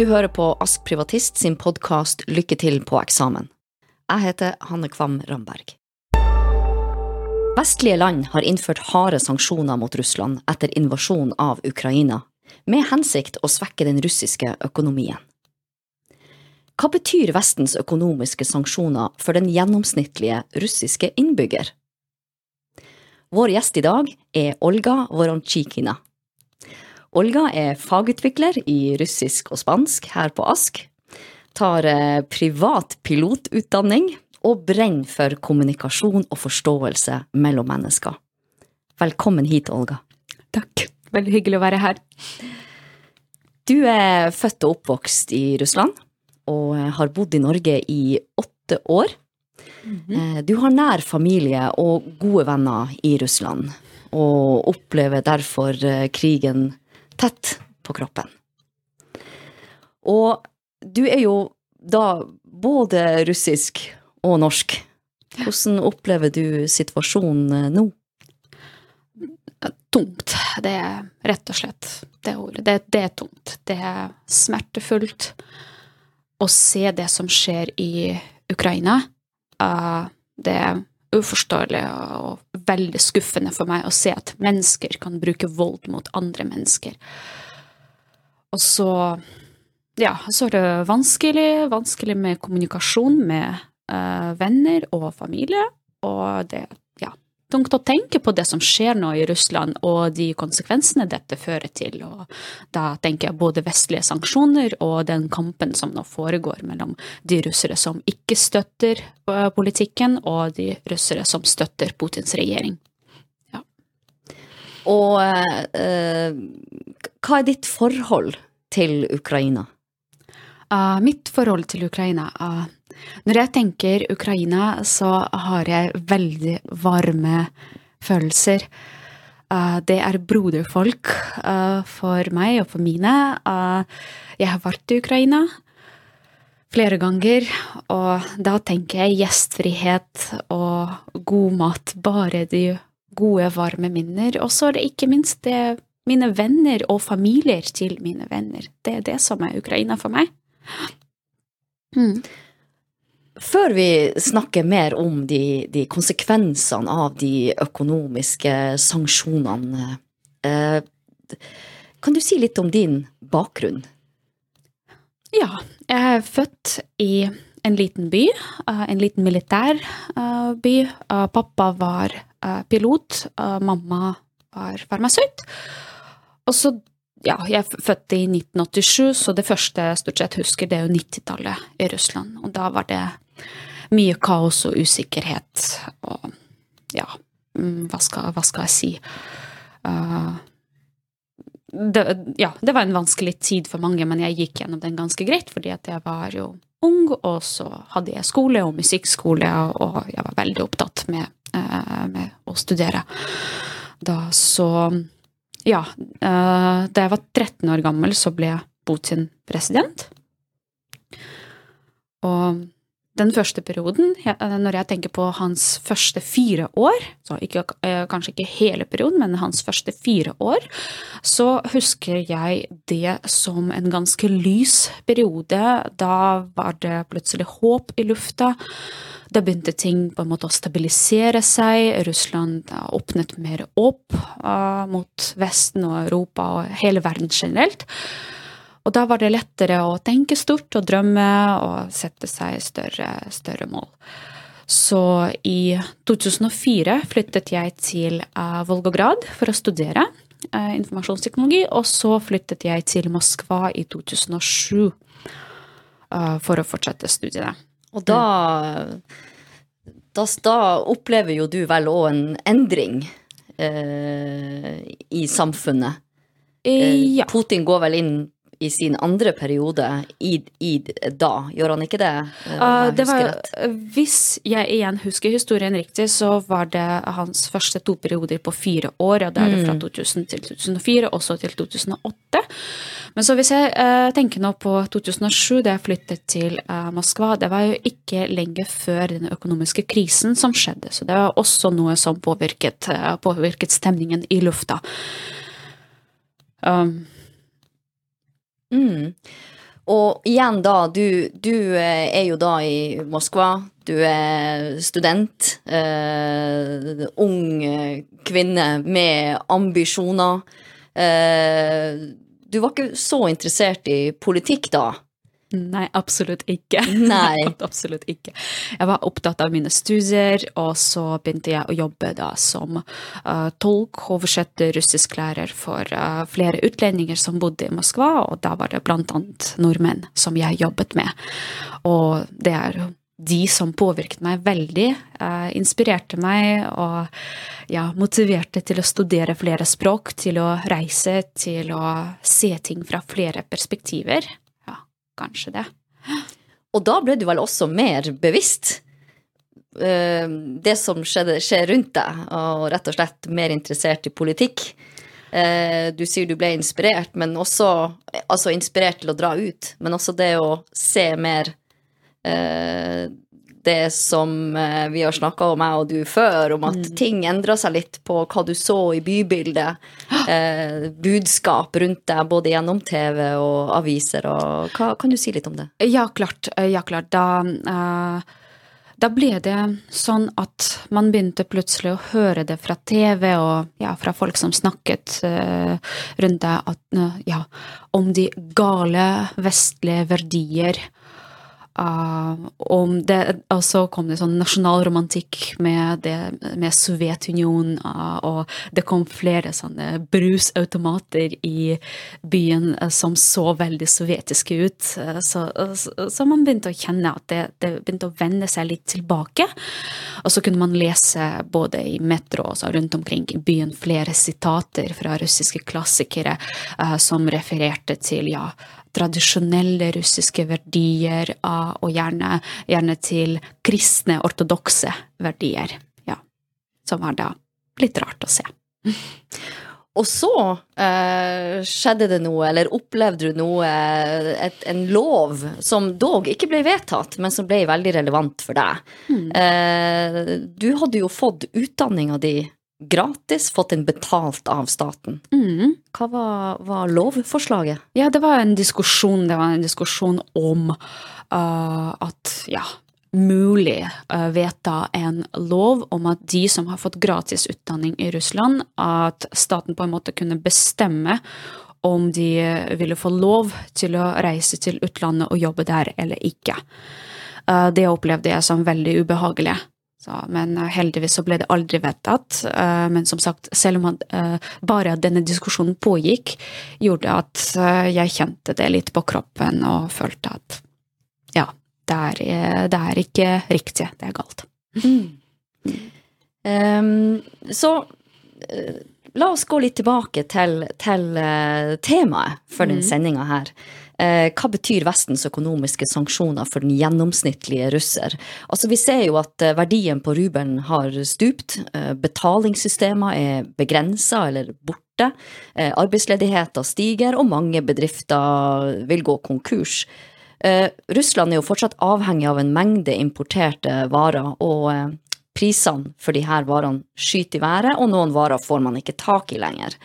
Du hører på Ask Privatist sin podkast Lykke til på eksamen. Jeg heter Hanne Kvam Ramberg. Vestlige land har innført harde sanksjoner mot Russland etter invasjonen av Ukraina, med hensikt å svekke den russiske økonomien. Hva betyr Vestens økonomiske sanksjoner for den gjennomsnittlige russiske innbygger? Vår gjest i dag er Olga Vorontsjikina. Olga er fagutvikler i russisk og spansk her på Ask, tar eh, privat pilotutdanning og brenner for kommunikasjon og forståelse mellom mennesker. Velkommen hit, Olga. Takk. Veldig hyggelig å være her. Du er født og oppvokst i Russland, og har bodd i Norge i åtte år. Eh, Du har nær familie og gode venner i Russland, og opplever derfor eh, krigen tett på kroppen. Og du er jo da både russisk og norsk. Hvordan opplever du situasjonen eh, nå? Tungt. Det er rett og slett det ordet. Det, det er tungt. Det er smertefullt å se det som skjer i Ukraina. Uh, det er uforståelig og veldig skuffende for meg å se at mennesker kan bruke vold mot andre mennesker. Og så ja, så er det vanskelig, vanskelig med kommunikasjon med uh, venner og familie. Og det er tungt å tenke på det som skjer nå i Russland, og de konsekvensene dette fører til. Og da tenker jeg både vestlige sanksjoner og den kampen som nå foregår mellom de russere som ikke støtter uh, politikken, og de russere som støtter Putins regjering. Ja. Og eh, hva er ditt forhold til Ukraina? Uh, mitt forhold til Ukraina uh, Når jeg tenker Ukraina, så har jeg veldig varme følelser. Uh, det er broderfolk for meg og for mine. jeg har vært i Ukraina flere ganger, og da tenker jeg gjestfrihet og god mat. Bare de gode, varme minner. Og så er det ikke minst det mine venner og familier til mine venner. Det er det som er Ukraina for meg. Mm. Før vi snakker mer om de, de, konsekvensene av de økonomiske sanksjonene, eh, kan du si litt om din bakgrunn? Ja, jeg er født i en liten by, eh, en liten militær eh, by. Pappa var pilot, mamma var farmasøyt. Og så ja, jeg er født i 1987, så det første jeg stort sett husker, det er jo 90-tallet i Russland. Og da var det mye kaos og usikkerhet og ja, mm, hva skal, hva skal jeg si uh, det, Ja, det var en vanskelig tid for mange, men jeg gikk gjennom den ganske greit, fordi at jeg var jo ung, og så hadde jeg skole og musikkskole, og jeg var veldig opptatt med, uh, med å studere. Da så ja, uh, da jeg var 13 år gammel, så ble Putin president. Og den første perioden, når jeg tenker på hans første fire år, så ikke, uh, kanskje ikke hele perioden, men hans første fire år, så husker jeg det som en ganske lys periode. Da var det plutselig håp i lufta. Da begynte ting på en måte å stabilisere seg. Russland åpnet mer opp mot Vesten og Europa og hele verden generelt. Og da var det lettere å tenke stort og drømme og sette seg større, større mål. Så i 2004 flyttet jeg til uh, Volgograd for å studere uh, informasjonsteknologi, og så flyttet jeg til Moskva i 2007 for å fortsette studiene. Og da, da, da opplever jo du vel òg en endring eh, i samfunnet. Eh, ja. Putin går vel inn i sin andre periode i, i da, gjør han ikke det? Uh, det var, hvis jeg igjen husker historien riktig, så var det hans første to perioder på fire år. og Det er det fra 2000 til 2004, også til 2008. Men så hvis jeg uh, tenker nå på 2007, da jeg flyttet til uh, Moskva, det var jo ikke lenge før den økonomiske krisen som skjedde. Så det var også noe som påvirket, påvirket stemningen i lufta. Um, Mm. Og igjen da, du, du er jo da i Moskva. Du er student. Eh, ung kvinne med ambisjoner. Eh, du var ikke så interessert i politikk da? Nei, absolutt ikke. Nei. absolutt ikke. Jeg var opptatt av mine studier, og så begynte jeg å jobbe da som uh, tolk, oversetter, russisklærer for uh, flere utlendinger som bodde i Moskva, og da var det blant annet nordmenn som jeg jobbet med. Og det er de som påvirket meg veldig, uh, inspirerte meg og ja, motiverte til å studere flere språk, til å reise, til å se ting fra flere perspektiver kanskje det. Og da ble du vel også mer bevisst uh, det som skjedde, skjer rundt deg, og rett og slett mer interessert i politikk. Uh, du sier du ble inspirert, men også altså inspirert til å dra ut, men også det å se mer uh, det som eh, vi har snakka om, jeg og du, før, om at mm. ting endra seg litt på hva du så i bybildet. Eh, budskap rundt deg, både gjennom TV og aviser. Og, hva, kan du si litt om det? Ja, klart. Eh, ja, klart. Da, uh, da ble det sånn at man begynte plutselig å høre det fra TV og ja, fra folk som snakket uh, rundt deg, at, uh, ja, om de gale vestlige verdier Uh, det, og så kom det sånn nasjonalromantikk med, med Sovjetunionen, uh, og det kom flere sånne brusautomater i byen uh, som så veldig sovjetiske ut. Så, så, man begynte å kjenne at det, det, begynte å vende seg litt tilbake. Og så kunne man lese både i metro og rundt omkring i byen flere sitater fra russiske klassikere som refererte til ja, tradisjonelle russiske verdier, og gjerne, gjerne til kristne, ortodokse verdier. Ja. Som var da litt rart å se. Og så eh, skjedde det noe, eller opplevde du noe, et, en lov som dog ikke ble vedtatt, men som ble veldig relevant for deg. Mm. Eh, du hadde jo fått utdanninga di gratis, fått den betalt av staten. Mm. Hva var, var, lovforslaget? Ja, det var en diskusjon. Det var en diskusjon om uh, at ja, mulig uh, vedta en lov om at de som har fått gratis utdanning i Russland, at staten på en måte kunne bestemme om de ville få lov til å reise til utlandet og jobbe der eller ikke. Uh, det opplevde jeg som veldig ubehagelig. Så, men uh, heldigvis så ble det aldri vedtatt. Uh, men som sagt, selv om uh, bare at denne diskusjonen pågikk, gjorde at jeg kjente det litt på kroppen og følte at ja, det er, det er ikke riktig, det er galt. Mm. Um, så la oss gå litt tilbake til, til temaet for den mm. sendinga her. Eh, hva betyr Vestens økonomiske sanksjoner for den gjennomsnittlige russer? Altså, vi ser jo at eh, verdien på rubelen har stupt. Eh, betalingssystemer er begrensa eller borte. Arbeidsledigheten stiger, og mange bedrifter vil gå konkurs. Russland er jo fortsatt avhengig av en mengde importerte varer, og prisene for her varene skyter i været, og noen varer får man ikke tak i lenger.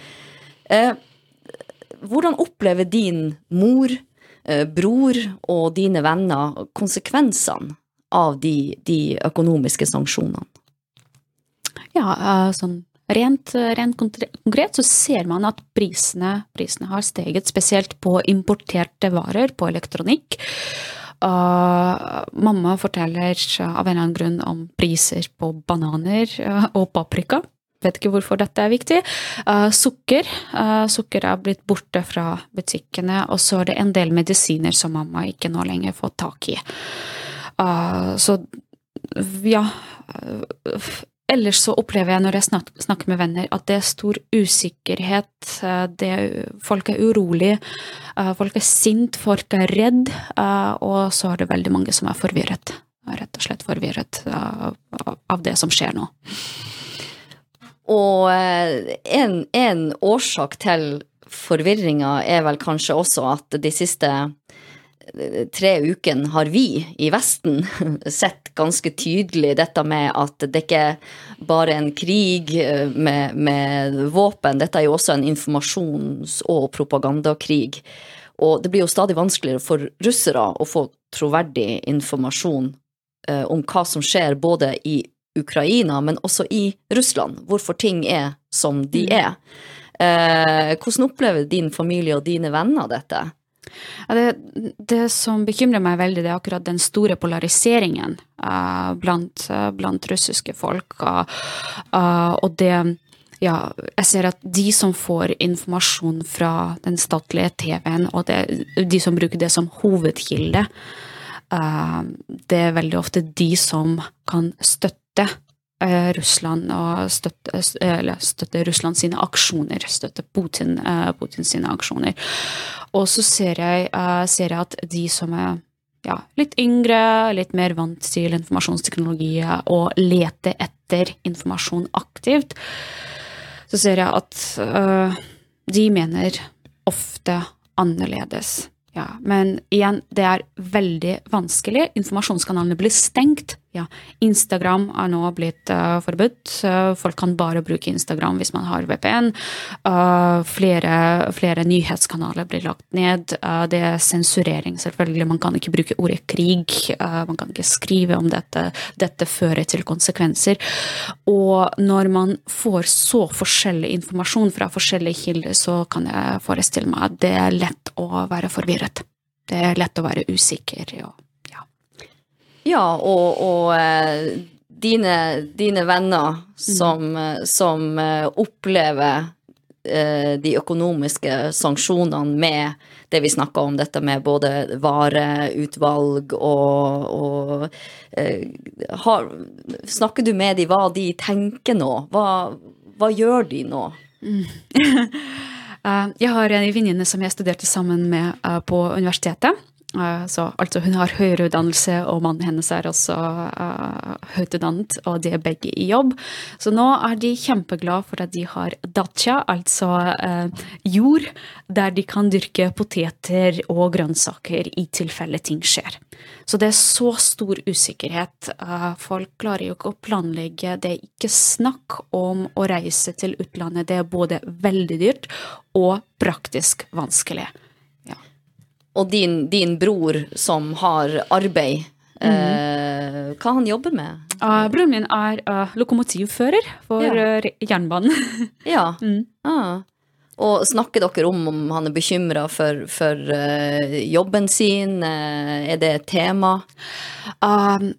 Hvordan opplever din mor, eh, bror og dine venner konsekvensene av de, de økonomiske sanksjonene? Ja, eh, sånn rent, rent, konkret så ser man at prisene, prisene har steget, spesielt på importerte varer, på elektronikk. Uh, mamma forteller av en eller annen grunn om priser på bananer og paprika. Vet ikke hvorfor dette er viktig. Uh, sukker. Uh, sukker er blitt borte fra butikkene, og så er det en del medisiner som mamma ikke nå lenger får tak i. Uh, så ja Ellers så opplever jeg når jeg snak snakker med venner, at det er stor usikkerhet. Det, folk er urolig, folk er sint, folk er redd, og så er det veldig mange som er forvirret. Rett og slett forvirret av det som skjer nå. Og eh, en, en årsak til forvirringa er vel kanskje også at de siste eh, tre ukene har vi i Vesten sett ganske tydelig dette med at det ikke bare er en krig eh, med, med våpen, dette er jo også en informasjons- og propagandakrig. Og det blir jo stadig vanskeligere for russere å få troverdig informasjon om hva som skjer både i Ukraina, men også i Russland, hvorfor ting er som de Mm. er. Eh, hvordan opplever din familie og dine venner dette? Ja, det, det som bekymrer meg veldig, det er akkurat den store polariseringen uh, blant, uh, blant russiske folk. eh, og det ja, jeg ser at de som får informasjon fra den statlige TV-en, og det, de som bruker det som hovedkilde, det er veldig ofte de som kan støtte eh, Russland og støtte, støtte Russland sine aksjoner, støtte Putin, eh, Putin sine aksjoner. Og så ser eh, ser jeg at de som er ja, litt yngre, litt mer vant til informasjonsteknologi og leter etter informasjon aktivt, så ser jeg at øh, de mener ofte annerledes. Ja, men igjen, det er veldig vanskelig. Informasjonskanalene blir stengt. Ja, Instagram er nå blitt uh, forbudt. Folk kan bare bruke Instagram hvis man har VPN. Uh, flere, flere nyhetskanaler blir lagt ned. Uh, det er sensurering, selvfølgelig. Man kan ikke bruke ordet krig. Man kan ikke skrive om dette. Dette fører til konsekvenser. Og når man får så forskjellig informasjon fra forskjellige kilder, så kan jeg forestille meg at det er lett å være forvirret. Det er lett å være usikker. Ja. Ja, og, og eh, dine, dine venner som, mm. som eh, opplever eh, de økonomiske sanksjonene med det vi snakka om, dette med både vareutvalg og, og uh, har, Snakker du med dem hva de tenker nå? Hva, hva gjør de nå? Eh, jeg har en venninne som jeg studerte sammen med på universitetet. Eh, Så, altså hun har høyere utdannelse, og mannen hennes er også uh, høyt utdannet, og de er begge i jobb. Så nå er de kjempeglade for at de har dacha, altså uh, jord, der de kan dyrke poteter og grønnsaker i tilfelle ting skjer. Så det er så stor usikkerhet. Uh, folk klarer jo ikke å planlegge. Det er ikke snakk om å reise til utlandet. Det er både veldig dyrt og praktisk vanskelig. Og din, din bror som har arbeid, eh, hva han jobber med? Uh, broren min er uh, lokomotivfører for Ja. uh, jernbanen. Ja. Mm. Ah. Og snakker dere om om han er bekymra for, for jobben sin? Er det et tema? Um,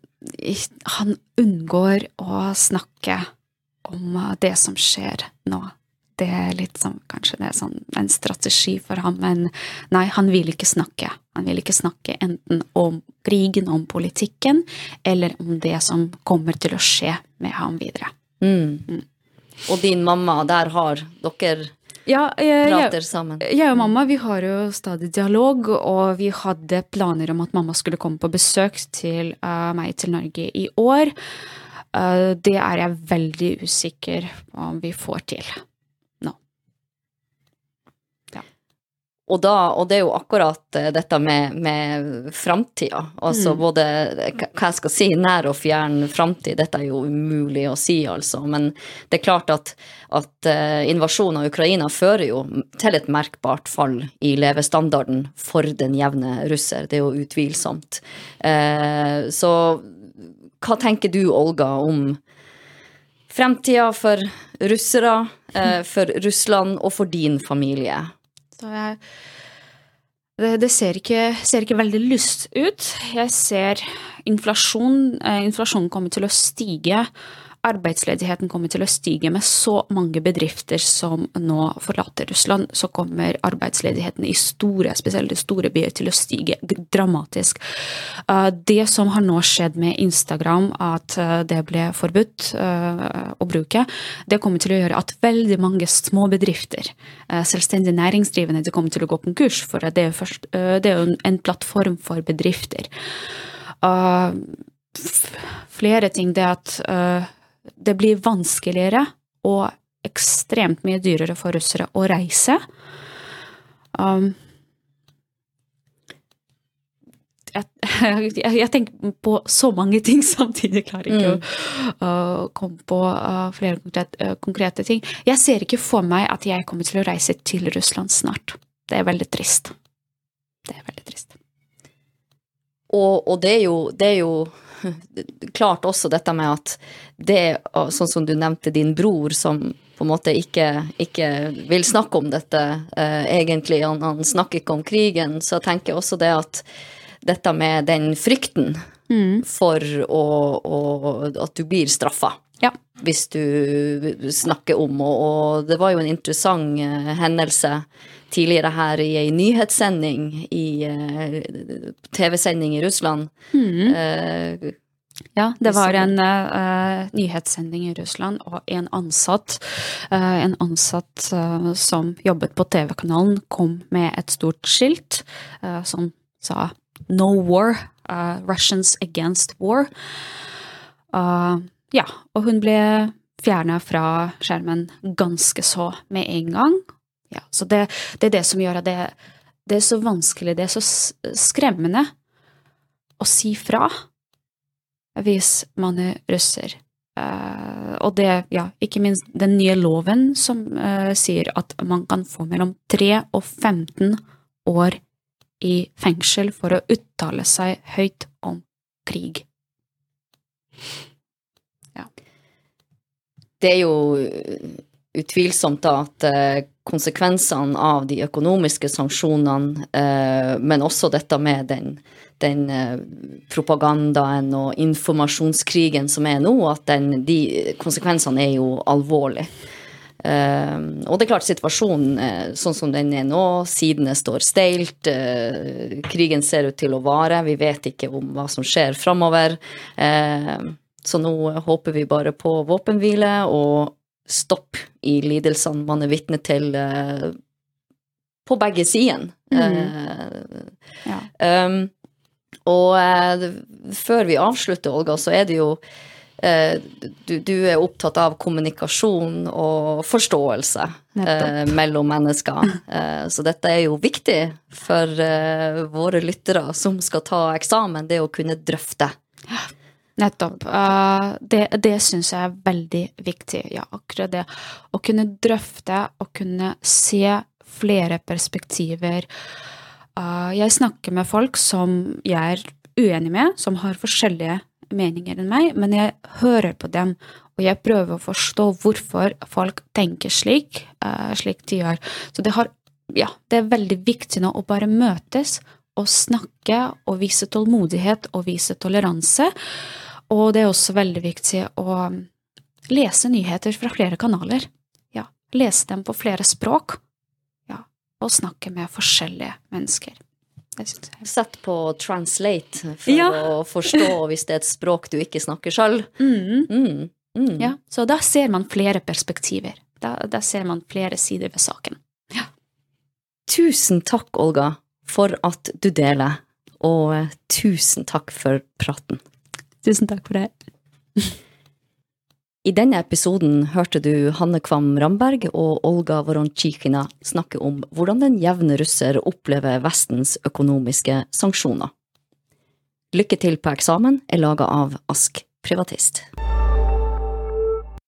han unngår å snakke om det som skjer nå. Det er litt sånn, kanskje det er sånn en strategi for ham, men nei, han vil ikke snakke. Han vil ikke snakke enten om krigen, om politikken, eller om det som kommer til å skje med ham videre. Mm. Og din mamma, der har dere Ja, jeg, jeg, prater sammen? Jeg og mamma vi har jo stadig dialog, og vi hadde planer om at mamma skulle komme på besøk til uh, meg til Norge i år. Uh, det er jeg veldig usikker på om vi får til Og, da, og det er jo akkurat eh, dette med, med framtida. Altså Mm. både hva jeg skal si, nær og fjern framtid. Dette er jo umulig å si, altså. Men det er klart at, at eh, invasjonen av Ukraina fører jo til et merkbart fall i levestandarden for den jevne russer. Det er jo utvilsomt. Eh, så hva tenker du, Olga, om fremtida for russere, eh, for Russland og for din familie? Så jeg, det, det ser, ikke, ser ikke veldig lyst ut. Jeg ser inflasjon. Eh, inflasjonen kommer til å stige. Arbeidsledigheten kommer til å stige med så mange bedrifter som nå forlater Russland. Så kommer arbeidsledigheten i store, spesielt store byer, til å stige dramatisk. Eh, Det som har nå skjedd med Instagram, at eh, det ble forbudt eh, å bruke, det kommer til å gjøre at veldig mange små bedrifter, selvstendig næringsdrivende, de kommer til å gå konkurs, for det er, det jo en- plattform for bedrifter. Flere ting det at det blir vanskeligere og ekstremt mye dyrere for russere å reise. Um, jeg, jeg, jeg tenker på så mange ting samtidig, klarer ikke å uh, komme på uh, flere konkrete, uh, konkrete ting. Jeg ser ikke for meg at jeg kommer til å reise til Russland snart. Det er veldig trist. det er veldig trist. Og, og det, er jo, det er jo klart også dette med at det, sånn som du nevnte din bror, som på en måte ikke, ikke vil snakke om dette eh, egentlig, han, han, snakker ikke om krigen, så tenker jeg også det at dette med den frykten mm. for å, å, at du blir straffa. Ja. Hvis du snakker om, og, og det var jo en interessant uh, hendelse tidligere her i ei nyhetssending i uh, TV-sending i Russland. Mm. Uh, ja, det var en uh, nyhetssending i Russland, og en ansatt, uh, en ansatt uh, som jobbet på TV-kanalen, kom med et stort skilt som sa 'No war', Russians against war. Ja, og hun ble fjerna fra skjermen ganske så med en gang. Ja, så det, det, er det som gjør at det, det er så vanskelig, det er så skremmende å si fra hvis man er russer. Uh, og det, ja, ikke minst den nye loven som uh, sier at man kan få mellom 3 og 15 år i fengsel for å uttale seg høyt om krig. Det er jo utvilsomt da at uh, konsekvensene av de økonomiske sanksjonene, men også dette med den den eh, propagandaen og informasjonskrigen som er nå, at den, de konsekvensene er jo alvorlige. Uh, og det er klart situasjonen uh, sånn som den er nå, sidene står steilt, uh, krigen ser ut til å vare, vi vet ikke om hva som skjer framover. Så nå håper vi bare på våpenhvile og stopp i lidelsene man er vitne til på begge sider. Mm. Ja. Um, og uh, før vi avslutter, Olga, så er det jo eh, du, du, er opptatt av kommunikasjon og forståelse eh, mellom mennesker. Eh, så dette er jo viktig for eh, våre lyttere som skal ta eksamen, det å kunne drøfte. Nettopp. Uh, det det syns jeg er veldig viktig. Ja, akkurat det. Å kunne drøfte og kunne se flere perspektiver. Uh, jeg snakker med folk som jeg er uenig med, som har forskjellige meninger enn meg, men jeg hører på dem, og jeg prøver å forstå hvorfor folk tenker slik, uh, slik de gjør. Så det, har, ja, det er veldig viktig nå å bare møtes og snakke og vise tålmodighet og vise toleranse. Og det er også veldig viktig å lese nyheter fra flere kanaler. Ja, lese dem på flere språk og snakke med forskjellige mennesker. Sett på translate for ja. å forstå hvis det er et språk du ikke snakker sjøl. Mm. Mm. Mm. Ja, så da ser man flere perspektiver. Da, da ser man flere sider ved saken. Ja. Tusen takk, Olga, for at du deler, og eh, tusen takk for praten. Tusen takk for det. I denne episoden hørte du Hanne Kvam Ramberg og Olga Vorontsjikina snakke om hvordan den jevne russer opplever Vestens økonomiske sanksjoner. Lykke til på eksamen er laga av Ask Privatist.